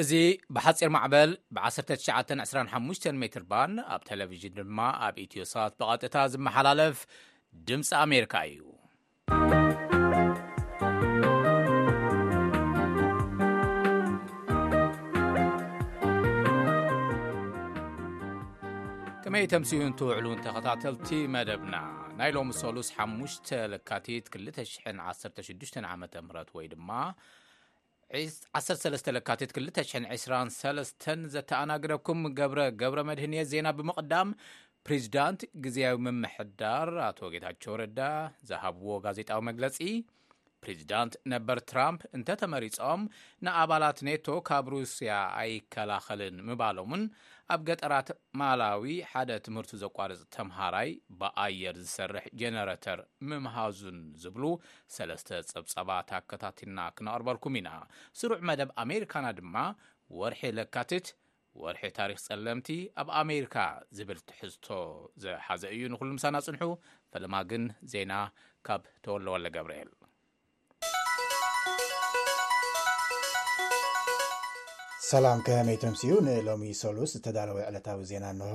እዚ ብሓፂር ማዕበል ብ1925 ሜትር ባን ኣብ ቴሌቭዥን ድማ ኣብ ኢትዮሳት ብቐጥታ ዝመሓላለፍ ድምፂ ኣሜሪካ እዩ ከመይ ተምስዩን ትውዕሉን ተኸታተልቲ መደብና ናይ ሎሚ ሰሉስ ሓሙሽተ ለካቲት 216 ዓ ም ወይ ድማ ዒስ ዓሰርተ ሰለስተ ለካቲት ክልተ ሽሕን ዕስራን ሰለስተን ዘተኣናግደኩም ገብረ ገብረ መድህን እየ ዜና ብምቕዳም ፕሬዚዳንት ግዜያዊ ምምሕዳር ኣቶ ጌታቸው ረዳ ዝሃብዎ ጋዜጣዊ መግለፂ ፕሬዚዳንት ነበር ትራምፕ እንተተመሪፆም ንኣባላት ኔቶ ካብ ሩስያ ኣይከላኸልን ምባሎምን ኣብ ገጠራት ማላዊ ሓደ ትምህርቱ ዘቋርፅ ተምሃራይ ብኣየር ዝሰርሕ ጀነረተር ምምሃዙን ዝብሉ ሰለስተ ጸብጻባት ኣከታቲልና ክነቕርበልኩም ኢና። ስሩዕ መደብ ኣሜሪካና ድማ ወርሒ ለካቲት፣ ወርሒ ታሪኽ ጸለምቲ ኣብ ኣሜሪካ ዝብል ትሕዝቶ ዝሓዘ እዩ። ንኹሉ ምሳና ጽንሑ። ፈለማ ግን ዜና ካብ ተወልደ ወልደ ገብርኤል። ሰላም ከመይ ተምስዩ ንሎሚ ሰሉስ ዝተዳለወ ዕለታዊ ዜና እንሆ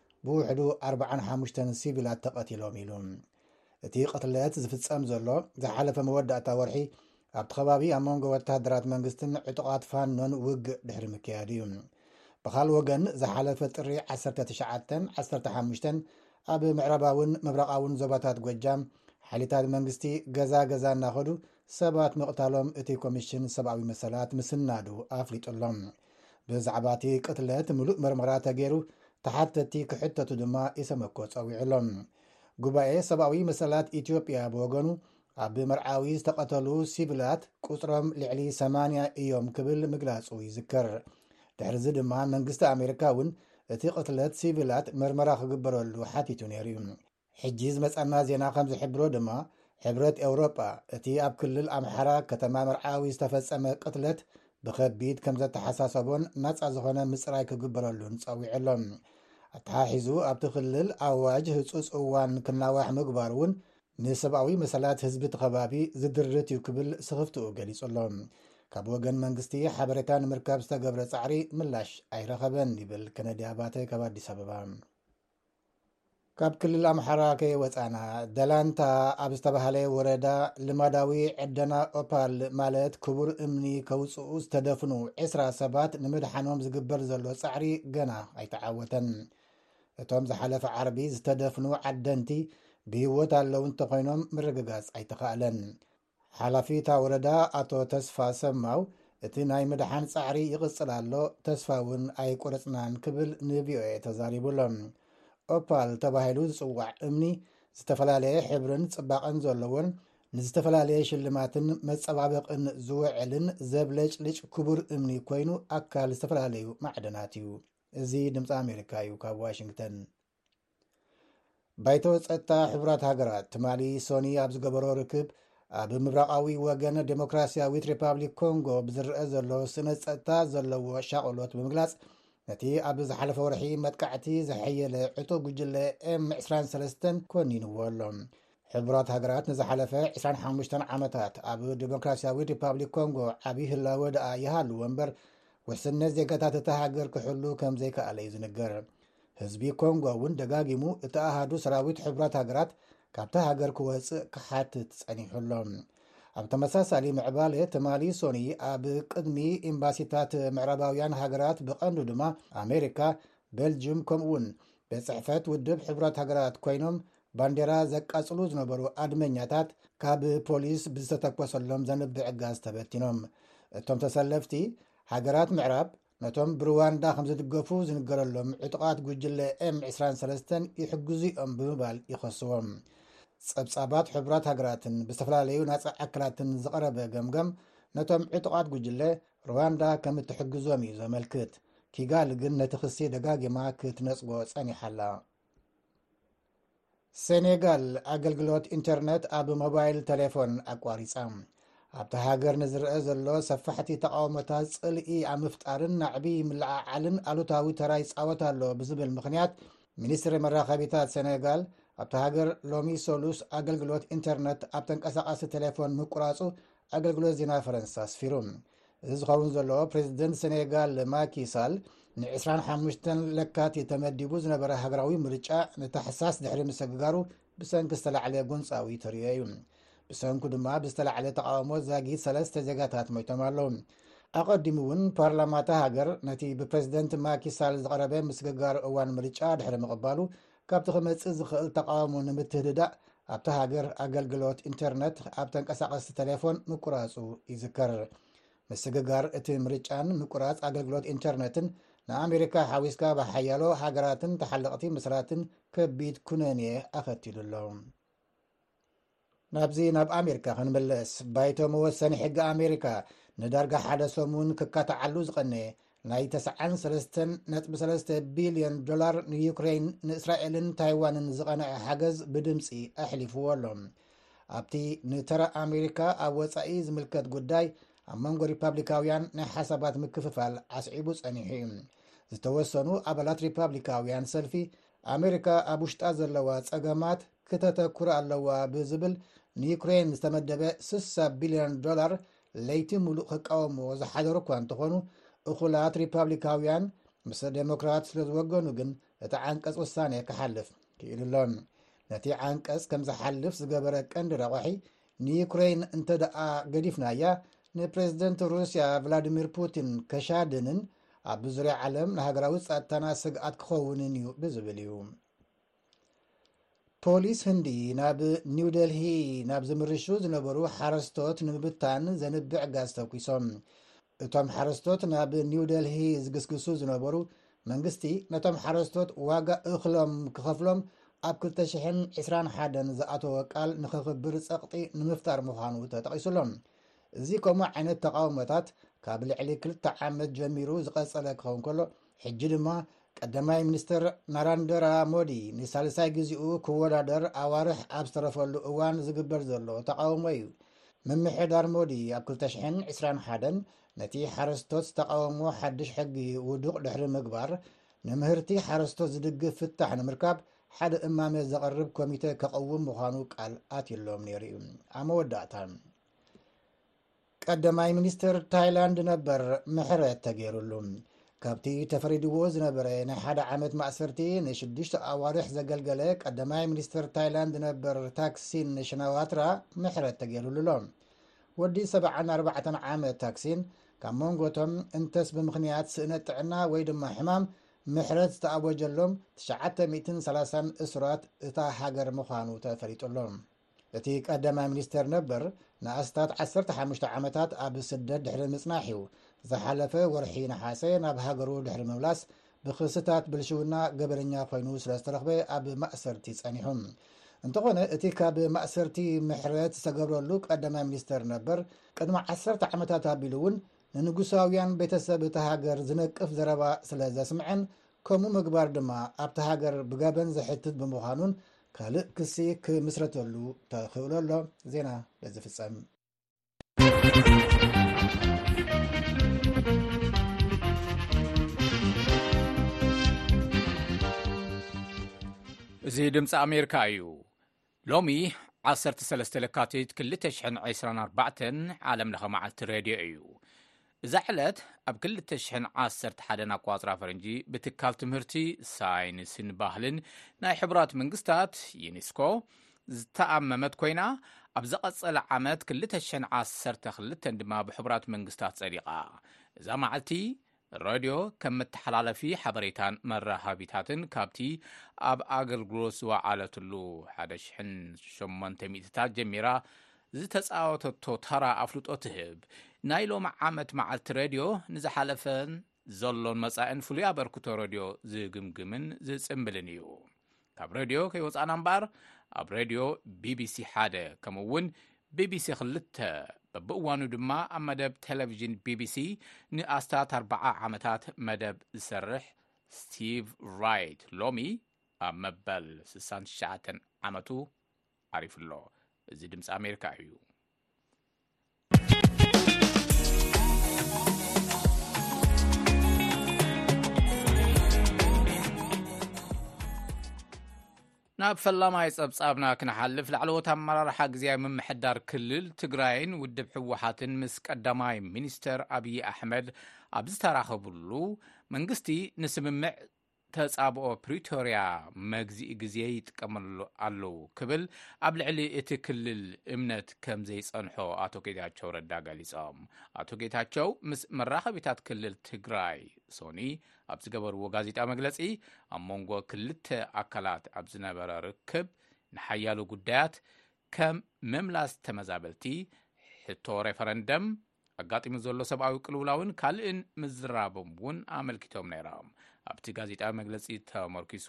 ብውሕዱ ኣርብዓን ሓሙሽተን ሲቪላት ተቐቲሎም ኢሉ። እቲ ቅትለት ዝፍጸም ዘሎ ዝሓለፈ መወዳእታ ወርሒ ኣብቲ ከባቢ ኣብ መንጎ ወተሃደራት መንግስትን ዕጡቓት ፋኖን ውግእ ድሕሪ ምክያዱ እዩ። ብኻልእ ወገን ዝሓለፈ ጥሪ 19 15 ኣብ ምዕራባውን ምብራቓውን ዞባታት ጎጃም ሓይልታት መንግስቲ ገዛ ገዛ እናኸዱ ሰባት ምቕታሎም እቲ ኮሚሽን ሰብኣዊ መሰላት ምስናዱ ኣፍሊጡሎም ብዛዕባ እቲ ቅትለት ምሉእ መርመራ ተገይሩ ተሓተቲ ክሕተቱ ድማ ኢሰመኮ ጸዊዑ ኣሎ። ጉባኤ ሰብኣዊ መሰላት ኢትዮጵያ ብወገኑ ኣብ መርዓዊ ዝተቐተሉ ሲቪላት ቁፅሮም ልዕሊ 80 እዮም ክብል ምግላጹ ይዝከር። ድሕርዚ ድማ መንግስቲ ኣሜሪካ እውን እቲ ቅትለት ሲቪላት መርመራ ክግበረሉ ሓቲቱ ነይሩ እዩ። ሕጂ ዝመጸና ዜና ከም ዝሕብሮ ድማ፣ ሕብረት ኤውሮጳ፣ እቲ ኣብ ክልል ኣምሓራ ከተማ መርዓዊ ዝተፈጸመ ቅትለት ብኸቢድ ከም ዘተሓሳሰቦን ናጻ ዝኾነ ምጽራይ ክግበረሉን ጸዊዑ ኣሎ። ኣተሓሒዙ ኣብቲ ክልል ኣዋጅ ህጹጽ እዋን ክናዋሕ ምግባሩ'ውን ንሰብኣዊ መሰላት ህዝቢ እቲ ከባቢ ዝድርት እዩ ክብል ስኽፍትኡ ገሊጹ ኣሎ። ካብ ወገን መንግስቲ ሓበሬታ ንምርካብ ዝተገብረ ጻዕሪ ምላሽ ኣይረኸበን ይብል ከነዲ ኣባተ ካብ ኣዲስ ኣበባ። ካብ ክልል ኣምሓራ ከይወፃእና ደላንታ ኣብ ዝተባሃለ ወረዳ ልማዳዊ ዕደና ኦፓል ማለት ክቡር እምኒ ከውፅኡ ዝተደፍኑ ዕስራ ሰባት ንምድሓኖም ዝግበር ዘሎ ፃዕሪ ገና ኣይተዓወተን። እቶም ዝሓለፈ ዓርቢ ዝተደፍኑ ዓደንቲ ብህይወት ኣለዉ እንተኾይኖም ምርግጋፅ ኣይተኻእለን። ሓላፊ እታ ወረዳ ኣቶ ተስፋ ሰማው፣ እቲ ናይ ምድሓን ጻዕሪ ይቕጽል ኣሎ፣ ተስፋ እውን ኣይቆረጽናን ክብል ንቪኦኤ ተዛሪቡ ኣሎ። ኦፓል ተባሂሉ ዝጽዋዕ እምኒ፣ ዝተፈላለየ ሕብርን ጽባቐን ዘለዎን ንዝተፈላለየ ሽልማትን መጸባበቕን ዝውዕልን ዘብለጭልጭ ክቡር እምኒ ኮይኑ ኣካል ዝተፈላለዩ ማዕድናት እዩ። እዚ ድምፂ ኣሜሪካ እዩ ካብ ዋሽንግተን። ባይቶ ጸጥታ ሕቡራት ሃገራት ትማሊ ሶኒ ኣብ ዝገበሮ ርክብ ኣብ ምብራቓዊ ወገን ዴሞክራስያዊት ሪፓብሊክ ኮንጎ ብዝረአ ዘሎ ስነ ጸጥታ ዘለዎ ሻቕሎት ብምግላጽ ነቲ ኣብ ዝሓለፈ ወርሒ መጥቃዕቲ ዝሐየለ ዕጡ ጉጅለ ኤም 23 ኮኒንዎ ኣሎ ሕቡራት ሃገራት ንዝሓለፈ 25 ዓመታት ኣብ ዴሞክራስያዊ ሪፓብሊክ ኮንጎ ዓብዪ ህላወ ደኣ ይሃልዎ እምበር ውሕስነት ዜጋታት እታ ሃገር ክሕሉ ከም ዘይከኣለ እዩ ዝንገር ህዝቢ ኮንጎ እውን ደጋጊሙ እቲ ኣሃዱ ሰራዊት ሕብራት ሃገራት ካብታ ሃገር ክወፅእ ክሓትት ጸኒሑ ኣሎ። ኣብ ተመሳሳሊ ምዕባለ ትማሊ ሶኒ ኣብ ቅድሚ ኤምባሲታት ምዕራባውያን ሃገራት ብቐንዱ ድማ ኣሜሪካ፣ ቤልጅዩም ከምኡውን ቤት ጽሕፈት ውድብ ሕብራት ሃገራት ኮይኖም ባንዴራ ዘቃጽሉ ዝነበሩ ኣድመኛታት ካብ ፖሊስ ብዝተተኮሰሎም ዘንብዕጋዝ ተበቲኖም እቶም ተሰለፍቲ ሃገራት ምዕራብ ነቶም ብሩዋንዳ ከም ዝድገፉ ዝንገረሎም ዕጡቓት ጉጅለ ኤም 23 ይሕግዙ ኦም ብምባል ይኸስዎም ጸብጻባት ሕቡራት ሃገራትን ብዝተፈላለዩ ናፃ ዓክላትን ዝቐረበ ገምገም ነቶም ዕጡቓት ጉጅለ ሩዋንዳ ከም እትሕግዞም እዩ ዘመልክት ኪጋል ግን ነቲ ክሲ ደጋጊማ ክትነጽጎ ጸኒሓ ኣላ ሴኔጋል ኣገልግሎት ኢንተርነት ኣብ ሞባይል ተሌፎን ኣቋሪጻ ኣብቲ ሃገር ንዝርአ ዘሎ ሰፋሕቲ ተቓውሞታት ጽልኢ ኣብ ምፍጣርን ናዕቢ ምልዓዓልን ኣሉታዊ ተራ ይጻወት ኣሎ ብዝብል ምኽንያት ሚኒስትሪ መራኸቢታት ሴኔጋል ኣብቲ ሃገር ሎሚ ሰሉስ ኣገልግሎት ኢንተርነት ኣብ ተንቀሳቓሲ ቴሌፎን ምቁራጹ ኣገልግሎት ዜና ፈረንሳ ኣስፊሩ እዚ ዝኸውን ዘሎ ፕሬዚደንት ሰኔጋል ማኪሳል ን25 ለካቲ ተመዲቡ ዝነበረ ሃገራዊ ምርጫ ንታሕሳስ ድሕሪ ምሰግጋሩ ብሰንኪ ዝተላዕለ ጎንፃዊ ተርዮ እዩ ብሰንኩ ድማ ብዝተላዕለ ተቃውሞ ዛጊ ሰለስተ ዜጋታት ሞይቶም ኣለዉ ኣቐዲሙ እውን ፓርላማታ ሃገር ነቲ ብፕሬዚደንት ማኪሳል ዝቐረበ ምስግጋር እዋን ምርጫ ድሕሪ ምቕባሉ ካብቲ ክመፅእ ዝኽእል ተቓውሞ ንምትህድዳእ ኣብታ ሃገር ኣገልግሎት ኢንተርነት ኣብ ተንቀሳቐስቲ ተሌፎን ምቁራፁ ይዝከር ምስግጋር እቲ ምርጫን ምቁራፅ ኣገልግሎት ኢንተርነትን ንኣሜሪካ ሓዊስካ ብሓያሎ ሃገራትን ተሓለቕቲ ምስራትን ከቢድ ኩነንየ ኣኸቲሉ ኣሎ ናብዚ ናብ ኣሜሪካ ክንምለስ ባይቶ መወሰኒ ሕጊ ኣሜሪካ ንዳርጋ ሓደ ሰሙን ክካትዓሉ ዝቐነየ ናይ 93.3 ቢልዮን ዶላር ንዩክሬይን ንእስራኤልን ታይዋንን ዝቐነዐ ሓገዝ ብድምፂ ኣሕሊፍዎ ኣሎ ኣብቲ ንተራ ኣሜሪካ ኣብ ወፃኢ ዝምልከት ጉዳይ ኣብ መንጎ ሪፓብሊካውያን ናይ ሓሳባት ምክፍፋል ዓስዒቡ ፀኒሑ እዩ ዝተወሰኑ ኣባላት ሪፓብሊካውያን ሰልፊ ኣመሪካ ኣብ ውሽጣ ዘለዋ ጸገማት ክተተኩር ኣለዋ ብዝብል ንዩክሬን ዝተመደበ 60 ቢልዮን ዶላር ለይቲ ሙሉእ ክቃወምዎ ዝሓደሩ እኳ እንተኾኑ እኹላት ሪፓብሊካውያን ምስ ዴሞክራት ስለ ዝወገኑ ግን እቲ ዓንቀጽ ውሳኔ ክሓልፍ ክኢሉ ኣሎ። ነቲ ዓንቀጽ ከም ዝሓልፍ ዝገበረ ቀንዲ ረቋሒ ንዩክረይን እንተ ደኣ ገዲፍናያ ንፕሬዝደንት ሩስያ ቭላድሚር ፑቲን ከሻድንን ኣብ ብዙርያ ዓለም ንሃገራዊ ጸጥታና ስግኣት ክኸውንን እዩ ብዝብል እዩ ፖሊስ ህንዲ ናብ ኒው ደልሂ ናብ ዝምርሹ ዝነበሩ ሓረስቶት ንምብታን ዘንብዕ ጋዝ ተኪሶም እቶም ሓረስቶት ናብ ኒው ደልሂ ዝግስግሱ ዝነበሩ መንግስቲ ነቶም ሓረስቶት ዋጋ እኽሎም ክኸፍሎም ኣብ 221 ዝኣተወ ቃል ንኸኽብር ጸቕጢ ንምፍጣር ምዃኑ ተጠቒሱሎ እዚ ከምኡ ዓይነት ተቓውሞታት ካብ ልዕሊ ክልተ ዓመት ጀሚሩ ዝቐጸለ ክኸውን ከሎ ሕጂ ድማ ቀዳማይ ሚኒስትር ናራንደራ ሞዲ ንሳልሳይ ግዜኡ ክወዳደር ኣዋርሕ ኣብ ዝተረፈሉ እዋን ዝግበር ዘሎ ተቓውሞ እዩ ምምሕዳር ሞዲ ኣብ 221 ነቲ ሓረስቶት ዝተቓወሞ ሓድሽ ሕጊ ውዱቕ ድሕሪ ምግባር ንምህርቲ ሓረስቶት ዝድግፍ ፍታሕ ንምርካብ ሓደ እማመ ዘቕርብ ኮሚተ ከቕውም ምዃኑ ቃል ኣትሎም ነይሩ እዩ ኣብ መወዳእታ ቀደማይ ሚኒስትር ታይላንድ ነበር ምሕረት ተገይሩሉ ካብቲ ተፈሪድዎ ዝነበረ ናይ ሓደ ዓመት ማእሰርቲ ንሽዱሽተ ኣዋርሕ ዘገልገለ ቀደማይ ሚኒስትር ታይላንድ ነበር ታክሲን ሽናዋትራ ምሕረት ተገይሩሉ ኣሎ ወዲ 74 ዓመት ታክሲን ካብ መንጎቶም እንተስ ብምኽንያት ስእነት ጥዕና ወይ ድማ ሕማም ምሕረት ዝተኣወጀሎም 930 እሱራት እታ ሃገር ምዃኑ ተፈሊጡሎም እቲ ቀዳማይ ሚኒስተር ነበር ንኣስታት ዓሰርተ ሓሙሽተ ዓመታት ኣብ ስደት ድሕሪ ምጽናሕ እዩ ዝሓለፈ ወርሒ ነሓሰ ናብ ሃገሩ ድሕሪ ምምላስ ብክስታት ብልሽውና ገበነኛ ኮይኑ ስለ ዝተረኽበ ኣብ ማእሰርቲ ጸኒሑ እንተኾነ እቲ ካብ ማእሰርቲ ምሕረት ዝተገብረሉ ቀዳማይ ሚኒስተር ነበር ቅድሚ ዓሰርተ ዓመታት ኣቢሉ እውን ንንጉሳውያን ቤተሰብ እቲ ሃገር ዝነቅፍ ዘረባ ስለ ዘስምዐን ከምኡ ምግባር ድማ ኣብቲ ሃገር ብገበን ዘሕትት ብምዃኑን ካልእ ክሲ ክምስረተሉ ተኽእሎ ኣሎ። ዜና በዚ ፍፀም። እዚ ድምፂ ኣሜሪካ እዩ ሎሚ 13 ለካቲት 224 ዓለም ለኸ መዓልቲ ሬድዮ እዩ እዛ ዕለት ኣብ ክልተ ሽሕን ዓሰርተ ሓደን ኣቋፅራ ፈረንጂ ብትካል ትምህርቲ ሳይንስን ባህልን ናይ ሕቡራት መንግስታት ዩኒስኮ ዝተኣመመት ኮይና ኣብ ዘቐጸለ ዓመት ክልተ ሽሕን ዓሰርተ ክልተን ድማ ብሕቡራት መንግስታት ጸዲቓ እዛ መዓልቲ ረድዮ ከም መተሓላለፊ ሓበሬታን መራኸቢታትን ካብቲ ኣብ ኣገልግሎት ዝወዓለትሉ 1800ታት ጀሚራ ዝተጻወተቶ ተራ ኣፍልጦ ትህብ። ናይ ሎሚ ዓመት መዓልቲ ረድዮ ንዝሓለፈን ዘሎን መጻእን ፍሉይ ኣበርክቶ ረድዮ ዝግምግምን ዝጽምብልን እዩ። ካብ ረድዮ ከይወጻእና እምበኣር ኣብ ረድዮ ቢቢሲ ሓደ ከምኡ እውን ቢቢሲ ክልተ በብእዋኑ ድማ ኣብ መደብ ቴሌቭዥን ቢቢሲ ንኣስታት ኣርበዓ ዓመታት መደብ ዝሰርሕ ስቲቭ ራይት ሎሚ ኣብ መበል 69 ዓመቱ ዓሪፉ ኣሎ እዚ ድምፂ ኣሜሪካ እዩ ናብ ፈላማይ ጸብጻብና ክንሓልፍ ላዕለዎት ኣመራርሓ ግዜያዊ ምምሕዳር ክልል ትግራይን ውድብ ሕወሓትን ምስ ቀዳማይ ሚኒስተር ኣብዪ ኣሕመድ ኣብ ዝተራኸብሉ መንግስቲ ንስምምዕ ተጻብኦ ፕሪቶርያ መግዚኢ ግዜ ይጥቀመሉ ኣለው ክብል ኣብ ልዕሊ እቲ ክልል እምነት ከም ዘይጸንሖ ኣቶ ጌታቸው ረዳ ገሊጾም። ኣቶ ጌታቸው ምስ መራኸቢታት ክልል ትግራይ ሶኒ ኣብ ዝገበርዎ ጋዜጣዊ መግለጺ ኣብ መንጎ ክልተ ኣካላት ኣብ ዝነበረ ርክብ ንሓያሎ ጉዳያት ከም ምምላስ ተመዛበልቲ፣ ሕቶ ሬፈረንደም፣ ኣጋጢሙ ዘሎ ሰብኣዊ ቅልውላውን ካልእን ምዝራቦም እውን ኣመልኪቶም ነይሮም። ኣብቲ ጋዜጣዊ መግለፂ ተመርኪሱ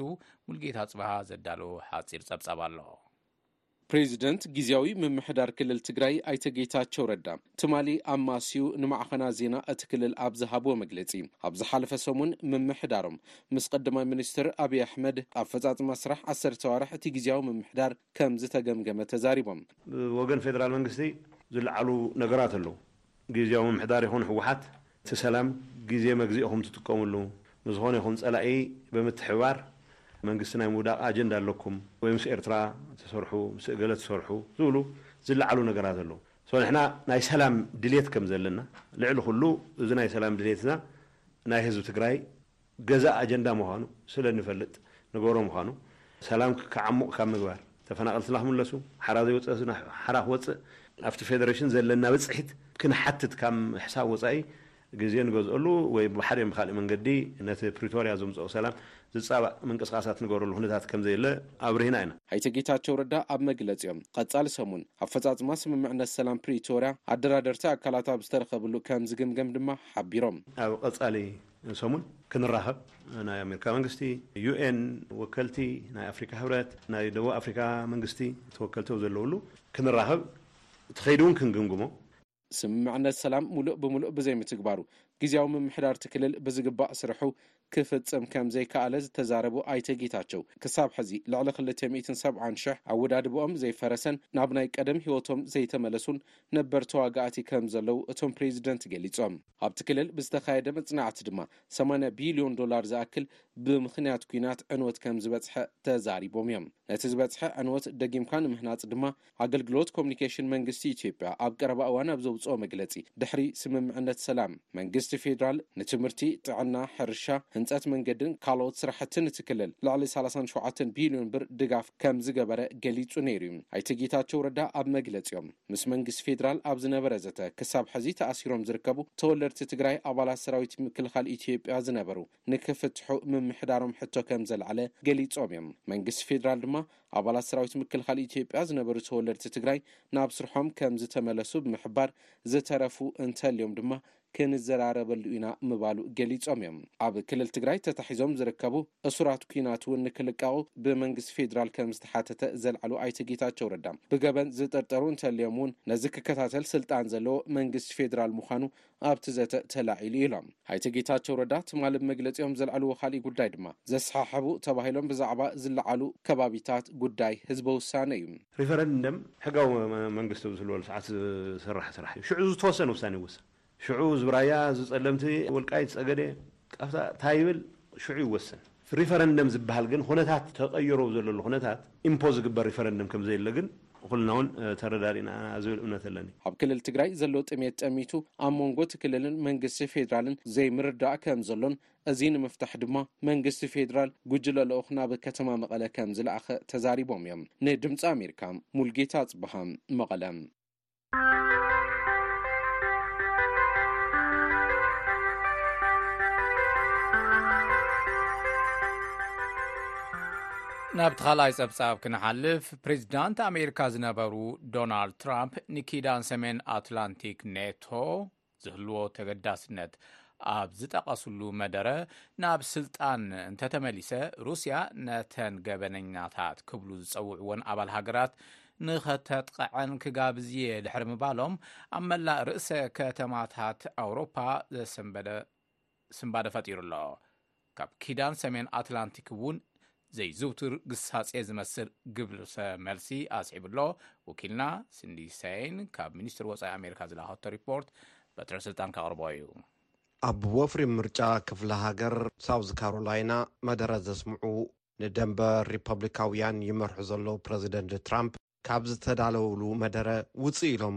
ሙልጌታ ጽበሃ ዘዳለዎ ሓጺር ጸብጻብ ኣሎ። ፕሬዚደንት ጊዜያዊ ምምሕዳር ክልል ትግራይ ኣይተ ጌታቸው ረዳ ትማሊ ኣማስዩ ንማዕኸና ዜና እቲ ክልል ኣብ ዝሃብዎ መግለፂ ኣብ ዝሓለፈ ሰሙን ምምሕዳሮም ምስ ቀዳማይ ሚኒስትር ኣብይ ኣሕመድ ኣፈፃፅማ ስራሕ ዓሰርተ ኣዋርሕ እቲ ጊዜያዊ ምምሕዳር ከም ዝተገምገመ ተዛሪቦም። ብወገን ፌደራል መንግስቲ ዝለዓሉ ነገራት ኣለዉ። ጊዚያዊ ምምሕዳር ይኹን ህወሓት እቲ ሰላም ጊዜ መግዝኢ ኢኹም ትጥቀምሉ፣ ንዝኾነ ይኹን ፀላኢ ብምትሕብባር መንግስቲ ናይ ምውዳቕ ኣጀንዳ ኣለኩም ወይ ምስ ኤርትራ ትሰርሑ ምስ እገለ ትሰርሑ ዝብሉ ዝለዓሉ ነገራት ኣለዉ። ሶ ንሕና ናይ ሰላም ድሌት ከም ዘለና ልዕሊ ኩሉ እዚ ናይ ሰላም ድሌትና ናይ ህዝቢ ትግራይ፣ ገዛእ ኣጀንዳ ምዃኑ ስለ እንፈልጥ ንገብሮ ምዃኑ፣ ሰላም ክዓሙቕ ካብ ምግባር፣ ተፈናቐልትና ክምለሱ፣ ሓራ ዘይወጸትና ሓራ ክወጽእ፣ ኣብቲ ፌደሬሽን ዘለና ብጽሒት ክንሓትት ካብ ምሕሳብ ወጻኢ ግዜ ንገዝኦሉ ወይ ብሓደ ይኹን ብኻልእ መንገዲ ነቲ ፕሪቶርያ ዘምጽኦ ሰላም ዝጻባእ ምንቅስቓሳት ንገብረሉ ኩነታት ከም ዘየለ ኣብሪህና ኢና። ኣይተ ጌታቸው ረዳ ኣብ መግለፂኦም፣ ቐፃሊ ሰሙን ኣፈፃፅማ ስምምዕነት ሰላም ፕሪቶርያ ኣደራደርቲ ኣካላት ኣብ ዝተረኸብሉ ከምዝግምገም ድማ ሓቢሮም። ኣብ ቐፃሊ ሰሙን ክንራኸብ ናይ ኣሜሪካ መንግስቲ፣ ዩኤን ወከልቲ፣ ናይ ኣፍሪካ ሕብረት፣ ናይ ደቡብ ኣፍሪካ መንግስቲ ተወከልቲ ኣብ ዘለውሉ ክንራኸብ እቲ ከይዲ እውን ክንግምግሞ። ስምምዕነት ሰላም ሙሉእ ብሙሉእ ብዘይምትግባሩ ጊዚያዊ ምምሕዳር እቲ ክልል ብዝግባእ ስርሑ ክፍፅም ከምዘይከኣለ ዝተዛረቡ ኣይተ ጌታቸው ክሳብ ሕዚ ልዕሊ ክልተ ሚእትን ሰብዓን ሽሕ ኣወዳድብኦም ዘይፈረሰን ናብ ናይ ቀደም ህይወቶም ዘይተመለሱን ነበር ተዋጋእቲ ከምዘለው እቶም ፕሬዚደንት ገሊፆም። ኣብቲ ክልል ብዝተኻየደ መፅናዕቲ ድማ ሰማንያ ቢልዮን ዶላር ዝኣክል ብምኽንያት ኲናት ዕንወት ከምዝበፅሐ ተዛሪቦም እዮም። ነቲ ዝበፅሐ ዕንወት ደጊምካ ንምህናፅ ድማ ኣገልግሎት ኮሙኒኬሽን መንግስቲ ኢትዮጵያ ኣብ ቀረባ እዋን ኣብ ዘውፅኦ መግለፂ ድሕሪ ስምምዕነት ሰላም መንግስቲ ፌዴራል ንትምህርቲ፣ ጥዕና፣ ሕርሻ፣ ህንፀት መንገድን ካልኦት ስራሕትን እቲ ክልል ልዕሊ ሰላሳን ሸውዓተን ቢልዮን ብር ድጋፍ ከምዝገበረ ገሊፁ ነይሩ እዩ። ኣይተ ጌታቸው ረዳ ኣብ መግለፂኦም። ምስ መንግስቲ ፌዴራል ኣብ ዝነበረ ዘተ ክሳብ ሐዚ ተኣሲሮም ዝርከቡ ተወለድቲ ትግራይ ኣባላት ሰራዊት ምክልኻል ኢትዮጵያ ዝነበሩ ንክፍትሑ ምምሕዳሮም ሕቶ ከምዘልዓለ ገሊፆም እዮም። መንግስቲ ፌዴራል ድማ ኣባላት ሰራዊት ምክልኻል ኢትዮጵያ ዝነበሩ ተወለድቲ ትግራይ ናብ ስርሖም ከምዝተመለሱ ብምሕባር ዝተረፉ እንተልዮም ድማ ክንዘራረበሉ ኢና ምባሉ ገሊፆም እዮም። ኣብ ክልል ትግራይ ተታሒዞም ዝርከቡ እሱራት ኲናት እውን ንክልቀቑ ብመንግስቲ ፌዴራል ከምዝተሓተተ ዘልዓሉ ኣይተ ጌታቸው ረዳ፣ ብገበን ዝጥርጠሩ እንተልዮም እውን ነዚ ክከታተል ስልጣን ዘለዎ መንግስቲ ፌዴራል ምዃኑ ኣብቲ ዘተ ተላዒሉ እዩ ኢሎም። ኣይተ ጌታቸው ረዳ ትማሊ ብ መግለፂኦም ዘልዓልዎ ካሊእ ጉዳይ ድማ ዘሰሓሕቡ ተባሂሎም ብዛዕባ ዝለዓሉ ከባቢታት ጉዳይ ህዝበ ውሳነ እዩ። ሪፈረንደም ሕጋዊ መንግስቲ ኣብ ዝህልወሉ ሰዓት ዝስራሕ ስራሕ እዩ። ሽዑ ዝተወሰነ ውሳኔ ይወሰን። ሽዑ ህዝቢ ራያ፣ ህዝቢ ፀለምቲ፣ ወልቃይት ፀገዴ፣ ቃፍታ እንታይ ይብል ሽዑ ይወሰን። ሪፈረንደም ዝበሃል ግን ኹነታት ተቐይሩ ኣብ ዘለሉ ኹነታት ኢምፖዝ ዝግበር ሪፈረንደም ከምዘየለ ግን ኹልና እውን ተረዳዲእና ኢና ዝብል እምነት ኣለኒ። ኣብ ክልል ትግራይ ዘሎ ጥምየት ጠሚቱ ኣብ መንጎ እቲ ክልልን መንግስቲ ፌዴራልን ዘይምርድዳእ ከምዘሎን እዚ ንምፍታሕ ድማ መንግስቲ ፌዴራል ጉጅለ ልኡኽ ናብ ከተማ መቐለ ከምዝለኣኸ ተዛሪቦም እዮም። ንድምፂ ኣሜሪካ ሙልጌታ ኣፅብሃ መቐለ። ናብቲ ካልኣይ ጸብጻብ ክንሓልፍ ፕሬዚዳንት ኣሜሪካ ዝነበሩ ዶናልድ ትራምፕ ንኪዳን ሰሜን ኣትላንቲክ ኔቶ ዝህልዎ ተገዳስነት ኣብ ዝጠቐስሉ መደረ ናብ ስልጣን እንተተመሊሰ ሩስያ ነተን ገበነኛታት ክብሉ ዝጸውዕዎን ኣባል ሃገራት ንኸተጥቕዐን ክጋብዝ እየ ድሕሪ ምባሎም ኣብ መላእ ርእሰ ከተማታት ኣውሮፓ ዘሰንበደ ስንባደ ፈጢሩ ኣሎ። ካብ ኪዳን ሰሜን ኣትላንቲክ እውን ዘይዝውቱር ግሳጼ ዝመስል ግብርሰ መልሲ ኣስዒቡ ኣሎ። ወኪልና ሲንዲ ሰይን ካብ ሚኒስትሪ ወጻኢ ኣሜሪካ ዝላኸቶ ሪፖርት በትረ ስልጣን ከቕርቦ እዩ። ኣብ ወፍሪ ምርጫ ክፍለ ሃገር ሳውዝ ካሮላይና መደረ ዘስምዑ ንደምበ ሪፐብሊካውያን ይመርሑ ዘለዉ ፕረዚደንት ትራምፕ ካብ ዝተዳለዉሉ መደረ ውጽእ ኢሎም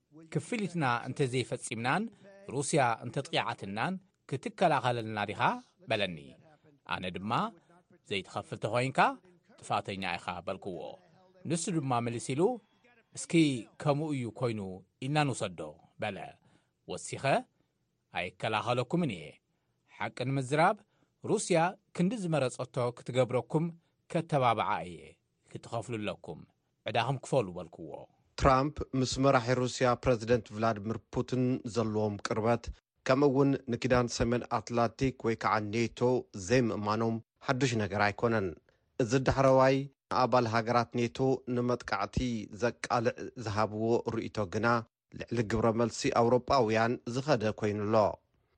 ክፍሊትና እንተ ዘይፈጺምናን ሩስያ እንተ ጥቒዓትናን ክትከላኸለልና ዲኻ? በለኒ። ኣነ ድማ፣ ዘይትኸፍል ተኾይንካ ጥፋተኛ ኢኻ፣ በልክዎ። ንሱ ድማ ምልስ ኢሉ፣ እስኪ ከምኡ እዩ ኮይኑ ኢልና ንውሰዶ፣ በለ። ወሲኸ፣ ኣይከላኸለኩምን እየ። ሓቂ ንምዝራብ፣ ሩስያ ክንዲ ዝመረጸቶ ክትገብረኩም ከተባብዓ እየ፣ ክትኸፍሉ ኣለኩም፣ ዕዳኹም ክፈሉ በልክዎ። ትራምፕ ምስ መራሒ ሩስያ ፕረዚደንት ቭላድሚር ፑቲን ዘለዎም ቅርበት ከምኡ'ውን ንኪዳን ሰሜን ኣትላንቲክ ወይ ከዓ ኔቶ ዘይምእማኖም ሓዱሽ ነገር ኣይኮነን። እዚ ዳሕረዋይ ንኣባል ሃገራት ኔቶ ንመጥቃዕቲ ዘቃልዕ ዝሃብዎ ርኢቶ ግና ልዕሊ ግብረ መልሲ ኣውሮጳውያን ዝኸደ ኮይኑ ኣሎ።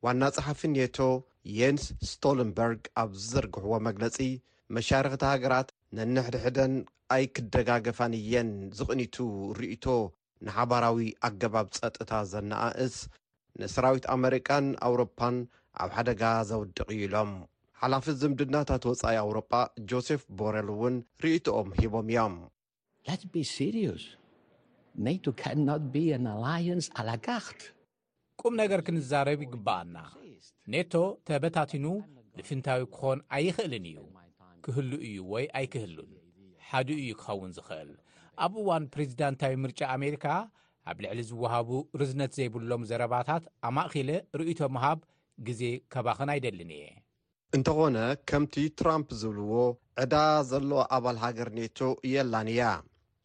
ዋና ጸሓፊ ኔቶ ዬንስ ስቶልንበርግ ኣብ ዝዘርግሕዎ መግለጺ፣ መሻርኽቲ ሃገራት ነንሕድሕደን ኣይክደጋገፋን እየን፣ ዝቕኒቱ ርእይቶ ንሓባራዊ ኣገባብ ጸጥታ ዘነኣእስ፣ ንሰራዊት ኣመሪካን ኣውሮፓን ኣብ ሓደጋ ዘውድቕ እዩ ኢሎም። ሓላፊ ዝምድናታት ወጻኢ ኣውሮጳ ጆሴፍ ቦረል እውን ርእይቶኦም ሂቦም እዮም። Let's be serious. NATO cannot be an alliance à la carte. ቁም ነገር ክንዛረብ ይግባኣና። ኔቶ ተበታቲኑ ልፍንታዊ ክኾን ኣይኽእልን እዩ። ክህሉ እዩ ወይ ኣይክህሉን ሓዱ እዩ ክኸውን ዝኽእል። ኣብ እዋን ፕሬዚዳንታዊ ምርጫ ኣሜሪካ ኣብ ልዕሊ ዝወሃቡ ርዝነት ዘይብሎም ዘረባታት ኣማእኺለ ርእይቶ ምሃብ ግዜ ከባኽን ኣይደልን እየ። እንተኾነ ከምቲ ትራምፕ ዝብልዎ ዕዳ ዘለዋ ኣባል ሃገር ኔቶ የላን እያ።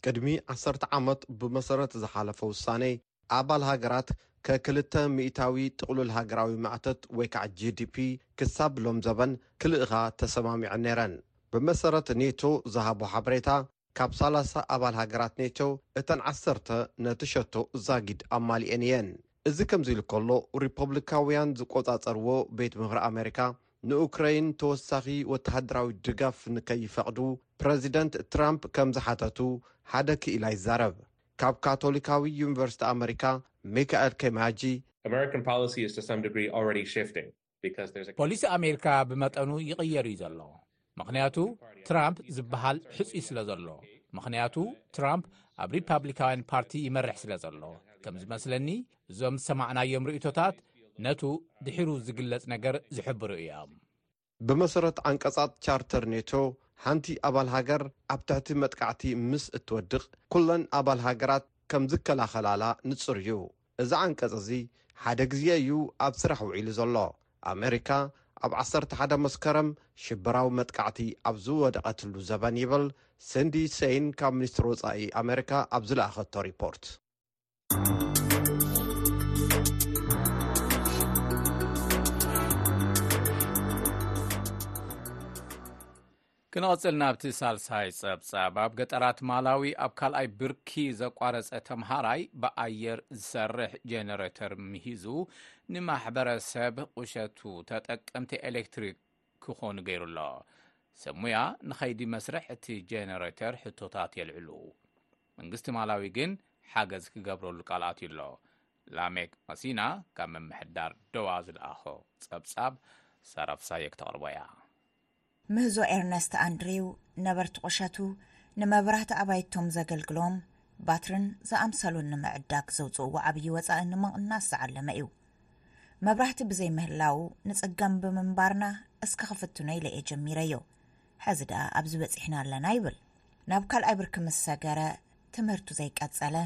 ቅድሚ ዓሰርተ ዓመት ብመሰረት ዝሓለፈ ውሳኔ፣ ኣባል ሃገራት ከክልተ ሚእታዊ ጥቕሉል ሃገራዊ ማእተት ወይካዕ GDP ክሳብ ሎምዘበን ክልእኻ ተሰማሚዐን ነይረን። ብመሰረት ኔቶ ዝሃቦ ሓበሬታ፣ ካብ ሰላሳ ኣባል ሃገራት ኔቶ እተን ዓሰርተ ነቲ ሸቶ ዛጊድ ኣማሊኤን እየን። እዚ ከምዚ ኢሉ ከሎ ሪፖብሊካዊያን ዝቆጻጸርዎ ቤት ምኽሪ ኣመሪካ ንኡክረይን ተወሳኺ ወተሃደራዊ ድጋፍ ንከይፈቅዱ ፕረዚደንት ትራምፕ ከምዝሓተቱ ሓደ ክኢላ ይዛረብ። ካብ ካቶሊካዊ ዩኒቨርሲቲ ኣመሪካ ሚካኤል ኬማያጂ፣ American policy is to some degree already shifting. ፖሊሲ ኣሜሪካ ብመጠኑ ይቕየር እዩ ዘሎ ምኽንያቱ ትራምፕ ዝበሃል ሕፁይ ስለ ዘሎ ምኽንያቱ ትራምፕ ኣብ ሪፓብሊካውያን ፓርቲ ይመርሕ ስለ ዘሎ ከም ዝመስለኒ እዞም ዝሰማዕናዮም ርእቶታት ነቱ ድሒሩ ዝግለጽ ነገር ዝሕብሩ እዮም ብመሰረት ዓንቀጻት ቻርተር ኔቶ ሓንቲ ኣባል ሃገር ኣብ ትሕቲ መጥቃዕቲ ምስ እትወድቕ ኩለን ኣባል ሃገራት ከም ዝከላኸላላ ንጹር እዩ እዚ ዓንቀጽ እዚ ሓደ ግዜ እዩ ኣብ ስራሕ ውዒሉ ዘሎ። ኣመሪካ ኣብ ዓሰርተ ሓደ መስከረም ሽበራዊ መጥቃዕቲ ኣብ ዝወደቐትሉ ዘበን ይብል ሲንዲ ሰይን ካብ ሚኒስትሪ ወጻኢ ኣመሪካ ኣብ ዝለኣኸቶ ሪፖርት። ክንቕጽል ናብቲ ሳልሳይ ጸብጻብ። ኣብ ገጠራት ማላዊ ኣብ ካልኣይ ብርኪ ዘቋረጸ ተምሃራይ ብኣየር ዝሰርሕ ጀነረተር ምሂዙ ንማሕበረሰብ ቁሸቱ ተጠቀምቲ ኤሌክትሪክ ክኾኑ ገይሩ ኣሎ። ሰብ ሙያ ንኸይዲ መስርሕ እቲ ጀነረተር ሕቶታት የልዕሉ። መንግስቲ ማላዊ ግን ሓገዝ ክገብረሉ ቃል ኣትዩ ኣሎ። ላሜክ ማሲና ካብ ምምሕዳር ደዋ ዝለኣኾ ጸብጻብ ሳራፍሳየ ክተቕርቦ እያ። ምህዞ ኤርነስት ኣንድሪው ነበርቲ ቁሸቱ ንመብራህቲ ኣባይቶም ዘገልግሎም ባትርን ዝኣምሰሉን ንምዕዳግ ዘውፅእዎ ዓብዪ ወፃኢ ንምቕናስ ዝዓለመ እዩ መብራህቲ ብዘይ ምህላው ንፅገም ብምንባርና እስከ ክፍትኖ ኢለ እየ ጀሚረዮ ሕዚ ደኣ ኣብዚ በፂሕና ኣለና ይብል ናብ ካልኣይ ብርኪ ምስ ሰገረ ትምህርቱ ዘይቀፀለ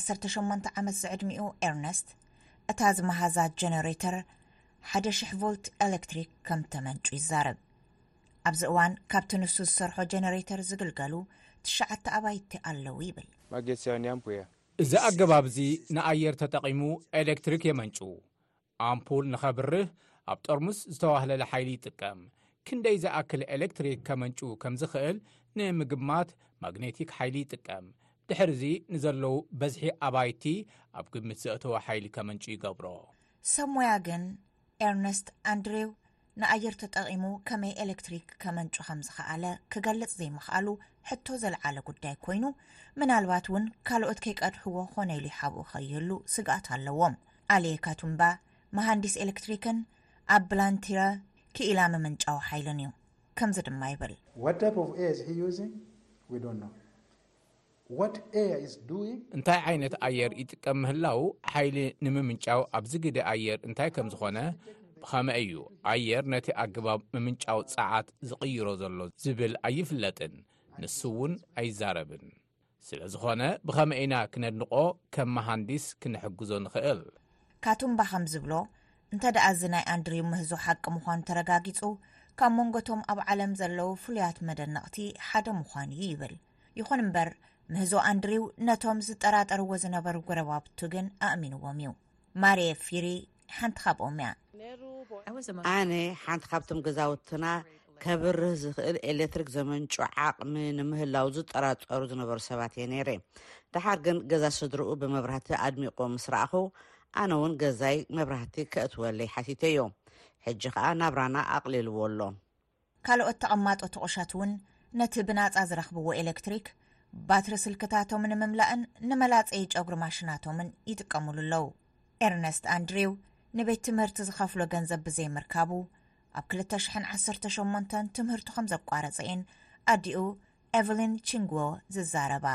18 ዓመት ዝዕድሚኡ ኤርነስት እታ ዝመሃዛ ጀነሬተር ሓደ ሽሕ ቮልት ኤሌክትሪክ ከም ተመንጩ ይዛረብ። ኣብዚ እዋን ካብቲ ንሱ ዝሰርሖ ጀነሬተር ዝግልገሉ ትሽዓተ ኣባይቲ ኣለዉ ይብል። እዚ ኣገባብ እዚ ንኣየር ተጠቒሙ ኤሌክትሪክ የመንጩ። ኣምፑል ንኸብርህ ኣብ ጠርሙስ ዝተዋህለለ ሓይሊ ይጥቀም። ክንደይ ዝኣክል ኤሌክትሪክ ከመንጩ ከም ዝኽእል ንምግማት ማግኔቲክ ሓይሊ ይጥቀም። ድሕርዚ ንዘለዉ በዝሒ ኣባይቲ ኣብ ግምት ዘእተወ ሓይሊ ከመንጩ ይገብሮ። ሰብ ሞያ ግን ኤርነስት ኣንድሬው ንኣየር ተጠቒሙ ከመይ ኤሌክትሪክ ከመንጩ ከም ዝኸኣለ ክገልጽ ዘይምኽኣሉ ሕቶ ዘልዓለ ጉዳይ ኮይኑ ምናልባት እውን ካልኦት ከይቀድሕዎ ኾነ ኢሉ ይሓብኡ ከይህሉ ስግኣት ኣለዎም ኣልየ ካቱምባ መሃንዲስ ኤሌክትሪክን ኣብ ብላንቲረ ክኢላ ምምንጫዊ ሓይልን እዩ ከምዚ ድማ ይብል What type of air is he using? We don't know. እንታይ ዓይነት ኣየር ይጥቀም ምህላዉ ሓይሊ ንምምንጫው ኣብዚ ግደ ኣየር እንታይ ከም ዝኾነ ብኸመይ እዩ ኣየር ነቲ ኣገባብ ምምንጫው ጸዓት ዝቕይሮ ዘሎ ዝብል ኣይፍለጥን ንሱ እውን ኣይዛረብን ስለ ዝኾነ ብኸመይ ኢና ክነድንቆ ከም መሃንዲስ ክንሕግዞ ንኽእል ካቱምባ ከም ዝብሎ እንተ ደኣ እዚ ናይ ኣንድሪው ምህዞ ሓቂ ምዃኑ ተረጋጊጹ፣ ካብ መንጎ እቶም ኣብ ዓለም ዘለዉ ፍሉያት መደነቕቲ ሓደ ምዃን እዩ ይብል። ይኹን እምበር፣ ምህዞ ኣንድሪው ነቶም ዝጠራጠርዎ ዝነበሩ ጎረባብቱ ግን ኣእሚንዎም እዩ። ማርየ ፊሪ ሓንቲ ካብኦም እያ። ኣነ ሓንቲ ካብቶም ገዛውትና ከብርህ ዝኽእል ኤሌክትሪክ ዘመንጩ ዓቕሚ ንምህላው ዝጠራጠሩ ዝነበሩ ሰባት እየ ነይረ። ደሓር ግን ገዛ ስድርኡ ብመብራህቲ ኣድሚቑዎ ምስ ረኣኹ፣ ኣነ እውን ገዛይ መብራህቲ ከእትወለይ ሓቲተዮ። ሕጂ ከኣ ናብራና ኣቕሊልዎ ኣሎ። ካልኦት ተቐማጦቲ ቁሸት እውን ነቲ ብናጻ ዝረኽብዎ ኤሌክትሪክ ባትሪ ስልክታቶም ንምምላእን ንመላጸዪ ጨጉሪ ማሽናቶምን ይጥቀሙሉ ኣለዉ። ኤርነስት ኣንድሪው ንቤት ትምህርቲ ዝኸፍሎ ገንዘብ ብዘይምርካቡ ኣብ ክልተ ሽሕን ዓሰርተ ሸሞንተን ትምህርቱ ከም ዘቋረጸ እየን ኣዲኡ ኤቨሊን ቺንግዎ ዝዛረባ።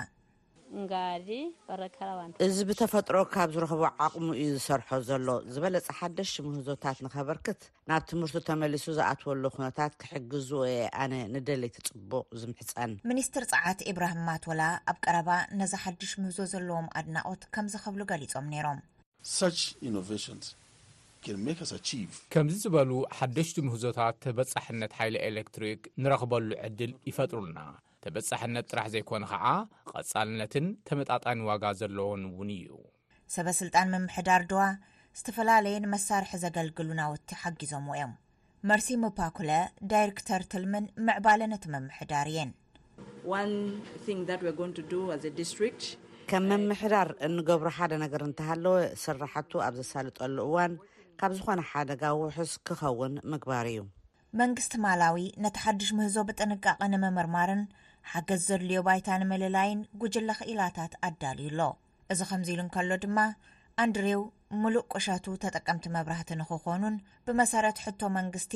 እዚ ብተፈጥሮ ካብ ዝረኽቦ ዓቕሙ እዩ ዝሰርሖ ዘሎ። ዝበለጸ ሓደሽቲ ምህዞታት ንኸበርክት ናብ ትምህርቱ ተመሊሱ ዝኣትወሉ ኩነታት ክሕግዝዎ እየ ኣነ ንደለይቲ ጽቡቕ ዝምሕጸን። ሚኒስትር ጸዓት ኢብራሂም ማቶላ ኣብ ቀረባ ነዚ ሓድሽ ምህዞ ዘለዎም ኣድናቖት ከምዚ ክብሉ ገሊጾም ነይሮም። Such innovations can make us achieve. ከምዚ ዝበሉ ሓደሽቲ ምህዞታት ተበጻሕነት ሓይሊ ኤለክትሪክ ንረኽበሉ ዕድል ይፈጥሩልና። ተበጻሕነት ጥራሕ ዘይኮነ ኸዓ ቐጻልነትን ተመጣጣኒ ዋጋ ዘለዎን እውን እዩ። ሰበ ስልጣን ምምሕዳር ዶዋ ዝተፈላለየ ንመሳርሒ ዘገልግሉ ናውቲ ሓጊዞምዎ እዮም። መርሲ ሙፓኩለ ዳይርክተር ትልምን ምዕባለን እቲ ምምሕዳር እየን። ከም ምምሕዳር እንገብሮ ሓደ ነገር እንተሃለወ ስራሕቱ ኣብ ዘሳልጠሉ እዋን ካብ ዝኾነ ሓደጋ ውሑስ ክኸውን ምግባር እዩ። መንግስቲ ማላዊ ነቲ ሓድሽ ምህዞ ብጥንቃቐ ንምምርማርን ሓገዝ ዘድልዮ ባይታ ንምልላይን ጉጅለ ክኢላታት ኣዳልዩ ኣሎ። እዚ ከምዚ ኢሉ እንከሎ ድማ ኣንድሬው ምሉእ ቁሸቱ ተጠቀምቲ መብራህቲ ንክኾኑን ብመሰረት ሕቶ መንግስቲ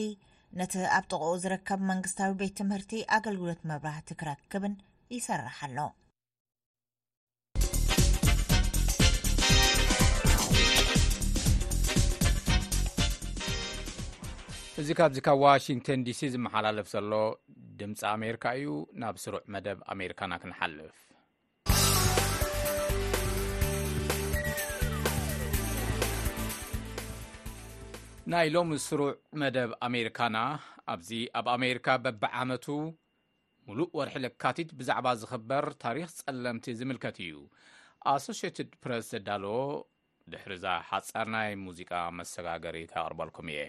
ነቲ ኣብ ጥቕኡ ዝርከብ መንግስታዊ ቤት ትምህርቲ ኣገልግሎት መብራህቲ ክረክብን ይሰርሕ ኣሎ እዚ ካብዚ ካብ ዋሽንግተን ዲሲ ዝመሓላለፍ ዘሎ ድምፂ ኣሜሪካ እዩ ናብ ስሩዕ መደብ ኣሜሪካና ክንሓልፍ ናይ ሎሚ ስሩዕ መደብ ኣሜሪካና ኣብዚ ኣብ ኣሜሪካ በብዓመቱ ሙሉእ ወርሒ ለካቲት ብዛዕባ ዝኽበር ታሪኽ ጸለምቲ ዝምልከት እዩ ኣሶሽትድ ፕረስ ዘዳለዎ ድሕሪዛ ሓጻር ናይ ሙዚቃ መሰጋገሪ ካቕርበልኩም እየ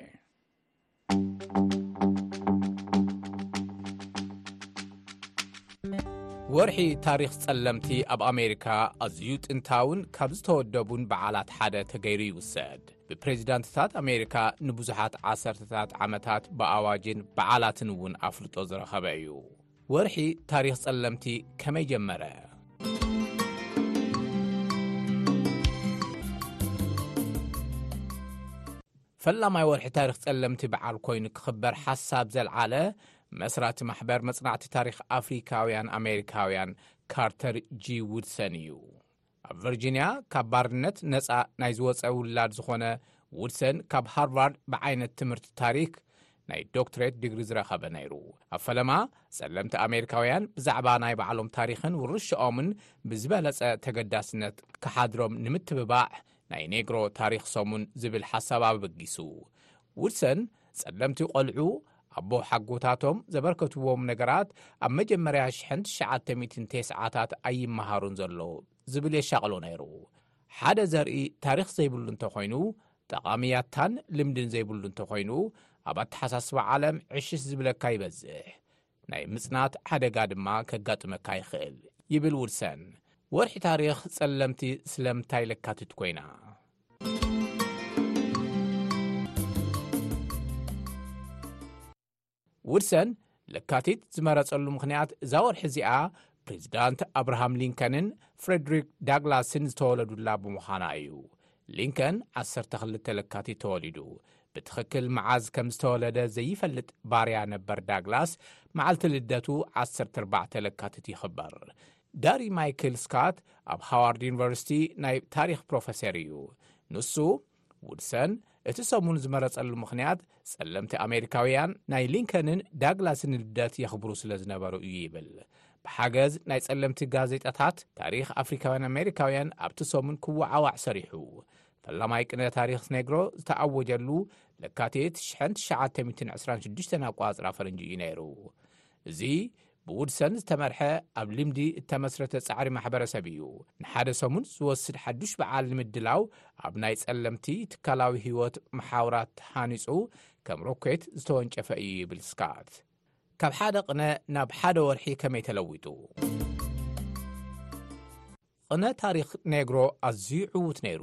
ወርሒ ታሪኽ ጸለምቲ ኣብ ኣሜሪካ ኣዝዩ ጥንታውን ካብ ዝተወደቡን በዓላት ሓደ ተገይሩ ይውሰድ ብፕሬዚዳንትታት ኣሜሪካ ንብዙሓት ዓሰርተታት ዓመታት ብኣዋጅን በዓላትን እውን ኣፍልጦ ዝረኸበ እዩ ወርሒ ታሪኽ ጸለምቲ ከመይ ጀመረ ፈላማይ ወርሒ ታሪኽ ጸለምቲ በዓል ኮይኑ ክኽበር ሓሳብ ዘልዓለ መስራቲ ማሕበር መጽናዕቲ ታሪኽ ኣፍሪካውያን ኣሜሪካውያን ካርተር ጂ ውድሰን እዩ ኣብ ቨርጂንያ ካብ ባርነት ነፃ ናይ ዝወፀ ውላድ ዝኾነ ውድሰን ካብ ሃርቫርድ ብዓይነት ትምህርቲ ታሪክ ናይ ዶክትሬት ዲግሪ ዝረኸበ ነይሩ ኣብ ፈለማ ጸለምቲ ኣሜሪካውያን ብዛዕባ ናይ ባዕሎም ታሪኽን ውርሻኦምን ብዝበለጸ ተገዳስነት ክሓድሮም ንምትብባዕ ናይ ኔግሮ ታሪኽ ሰሙን ዝብል ሓሳብ ኣበጊሱ። ውድሰን ጸለምቲ ቆልዑ ኣቦሓጎታቶም ዘበርከትዎም ነገራት ኣብ መጀመርያ ሽሕን ትሽዓተ ሚእትን ቴስዓታት ኣይመሃሩን ዘሎ ዝብል የሻቕሎ ነይሩ። ሓደ ዘርኢ ታሪኽ ዘይብሉ እንተ ኾይኑ፣ ጠቓሚ ያታን ልምድን ዘይብሉ እንተ ኾይኑ፣ ኣብ ኣተሓሳስባ ዓለም ዕሽሽ ዝብለካ ይበዝሕ። ናይ ምጽናት ሓደጋ ድማ ከጋጥመካ ይኽእል ይብል ውድሰን። ወርሒ ታሪኽ ጸለምቲ ስለምንታይ ለካቲት ኮይና? ውድሰን ለካቲት ዝመረጸሉ ምኽንያት እዛ ወርሒ እዚኣ ፕሬዚዳንት ኣብርሃም ሊንከንን ፍሬድሪክ ዳግላስን ዝተወለዱላ ብምዃና እዩ ሊንከን ዓሰርተ ክልተ ለካቲት ተወሊዱ። ብትኽክል መዓዝ ከም ዝተወለደ ዘይፈልጥ ባርያ ነበር ዳግላስ፣ መዓልቲ ልደቱ ዓሰርተ ኣርባዕተ ለካቲት ይኽበር። ጋሪ ማይክል ስካት ኣብ ሃዋርድ ዩኒቨርሲቲ ናይ ታሪኽ ፕሮፈሰር እዩ። ንሱ፣ ውድሰን እቲ ሰሙን ዝመረጸሉ ምኽንያት ጸለምቲ ኣሜሪካውያን ናይ ሊንከንን ዳግላስን ልደት የኽብሩ ስለ ዝነበሩ እዩ ይብል ብሓገዝ ናይ ጸለምቲ ጋዜጣታት ታሪኽ ኣፍሪካውያን ኣሜሪካውያን ኣብቲ ሰሙን ክወዓዋዕ ሰሪሑ ፈላማይ ቅነ ታሪኽ ኔግሮ ዝተኣወጀሉ ለካቲት 1926 ኣቋጽራ ፈረንጂ እዩ ነይሩ እዚ ብውድሰን ዝተመርሐ ኣብ ልምዲ እተመስረተ ጻዕሪ ማሕበረሰብ እዩ ንሓደ ሰሙን ዝወስድ ሓዱሽ በዓል ንምድላው ኣብ ናይ ጸለምቲ ትካላዊ ህይወት መሓውራት ሃኒጹ ከም ሮኬት ዝተወንጨፈ እዩ ይብል ስካት ካብ ሓደ ቕነ ናብ ሓደ ወርሒ ከመይ ተለዊጡ ቕነ ታሪኽ ኔግሮ ኣዝዩ ዕዉት ነይሩ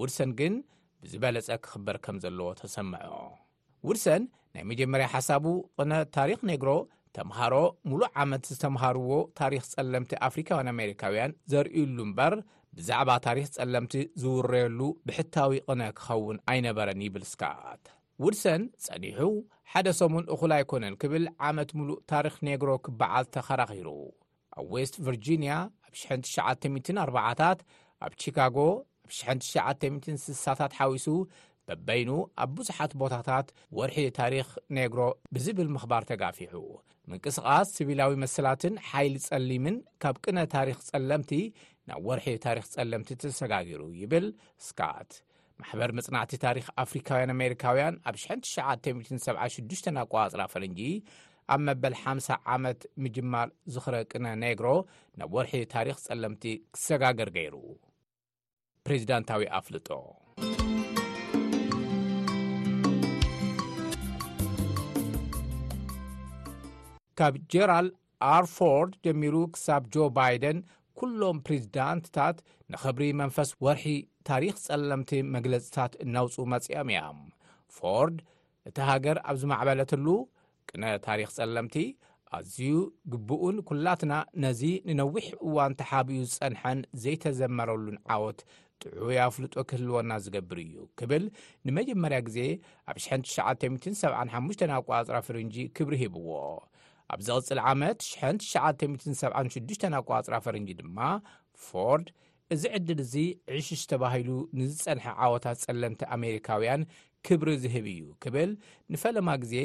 ውድሰን ግን ብዝበለጸ ክኽበር ከም ዘለዎ ተሰምዖ ውድሰን ናይ መጀመርያ ሓሳቡ ቕነ ታሪኽ ኔግሮ ተምሃሮ ምሉእ ዓመት ዝተምሃርዎ ታሪኽ ጸለምቲ ኣፍሪካውያን ኣሜሪካውያን ዘርእዩሉ እምበር ብዛዕባ ታሪኽ ጸለምቲ ዝውረየሉ ብሕታዊ ቕነ ክኸውን ኣይነበረን ይብል ስካት ውድሰን ጸኒሑ ሓደ ሰሙን እኹል ኣይኮነን ክብል ዓመት ምሉእ ታሪኽ ኔግሮ ክበዓል ተኸራኺሩ ኣብ ዌስት ቨርጂንያ ኣብ 1940ታት ኣብ ቺካጎ ኣብ 1960ታት ሓዊሱ በበይኑ ኣብ ብዙሓት ቦታታት ወርሒ ታሪኽ ኔግሮ ብዝብል ምኽባር ተጋፊሑ ምንቅስቓስ ስቪላዊ መሰላትን ሓይሊ ጸሊምን ካብ ቅነ ታሪኽ ጸለምቲ ናብ ወርሒ ታሪኽ ጸለምቲ ተሰጋጊሩ ይብል ስካት ማሕበር መጽናዕቲ ታሪኽ ኣፍሪካውያን ኣሜሪካውያን ኣብ 1976 ኣቋጽራ ፈረንጂ ኣብ መበል 50 ዓመት ምጅማር ዝኽረ ቅነ ኔግሮ ናብ ወርሒ ታሪኽ ጸለምቲ ክሰጋገር ገይሩ ፕሬዚዳንታዊ ኣፍልጦ ካብ ጀራል ኣር ፎርድ ጀሚሩ ክሳብ ጆ ባይደን ኩሎም ፕሪዚዳንትታት ንኽብሪ መንፈስ ወርሒ ታሪኽ ጸለምቲ መግለጽታት እናውጽኡ መጺኦም እያም። ፎርድ እቲ ሃገር ኣብ ዝማዕበለትሉ ቅነ ታሪኽ ጸለምቲ ኣዝዩ ግቡእን ኩላትና ነዚ ንነዊሕ እዋን ተሓቢኡ ዝጸንሐን ዘይተዘመረሉን ዓወት ጥዑይ ኣፍልጦ ክህልወና ዝገብር እዩ ክብል ንመጀመርያ ግዜ ኣብ 1975 ኣቋጽራ ፍርንጂ ክብሪ ሂብዎ ኣብ ዝቕጽል ዓመት 1976 ኣቋጽራ ፈረንጂ ድማ ፎርድ እዚ ዕድል እዚ ዕሽሽ ተባሂሉ ንዝጸንሐ ዓወታት ጸለምቲ ኣሜሪካውያን ክብሪ ዝህብ እዩ ክብል ንፈለማ ግዜ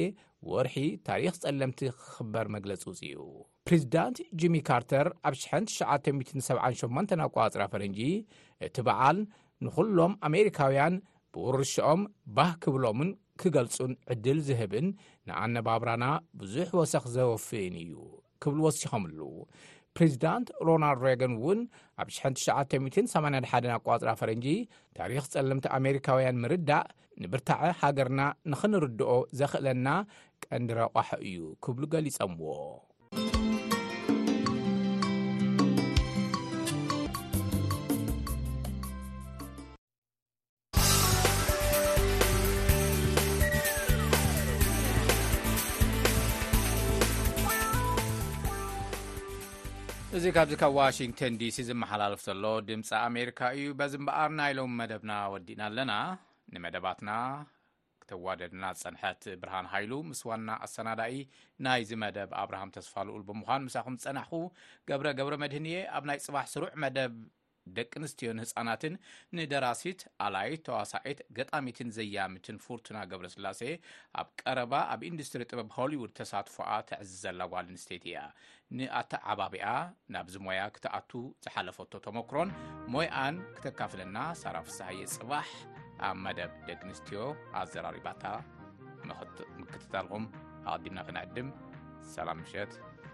ወርሒ ታሪኽ ጸለምቲ ክኽበር መግለጺ ውፅኡ ፕሬዚዳንት ጂሚ ካርተር ኣብ 1978 ኣቋፅራ ፈረንጂ እቲ በዓል ንዅሎም ኣሜሪካውያን ብውርሻኦም ባህ ክብሎምን ክገልጹን ዕድል ዝህብን ንኣነባብራና ብዙሕ ወሰኽ ዘወፍይን እዩ ክብሉ ወሲኾምሉ። ፕሬዚዳንት ሮናልድ ሬገን እውን ኣብ 1981 ኣቋፅራ ፈረንጂ ታሪኽ ጸለምቲ ኣሜሪካውያን ምርዳእ ንብርታዐ ሃገርና ንኽንርድኦ ዘኽእለና ቀንዲ ረቋሖ እዩ ክብሉ ገሊጸምዎ። እዚ ካብዚ ካብ ዋሽንግተን ዲሲ ዝመሓላለፍ ዘሎ ድምፂ ኣሜሪካ እዩ በዚ እምበኣር ናይ ሎም መደብና ወዲእና ኣለና ንመደባትና ክተዋደድና ዝፀንሐት ብርሃን ሃይሉ ምስ ዋና ኣሰናዳኢ ናይዚ መደብ ኣብርሃም ተስፋ ልኡል ብምዃን ምሳኹም ዝፀናሕኹ ገብረ ገብረ መድህን እየ ኣብ ናይ ፅባሕ ስሩዕ መደብ ደቂ ኣንስትዮን ህጻናትን ንደራሲት፣ ኣላዪት፣ ተዋሳኢት፣ ገጣሚትን ዘያሚትን ፉርቱና ገብረስላሴ ኣብ ቀረባ ኣብ ኢንዱስትሪ ጥበብ ሆሊውድ ተሳትፎኣ ተዕዚ ዘላ ጓል ኣንስተይቲ እያ። ንኣተዓባቢኣ ናብዚ ሞያ ክትኣቱ ዝሓለፈቶ ተመክሮን ሞይኣን ክተካፍለና ሳራ ፍስሃየ ጽባሕ ኣብ መደብ ደቂ ኣንስትዮ ኣዘራሪባታ ምክትታልኹም ኣቐዲምና ክነዕድም ሰላም ምሸት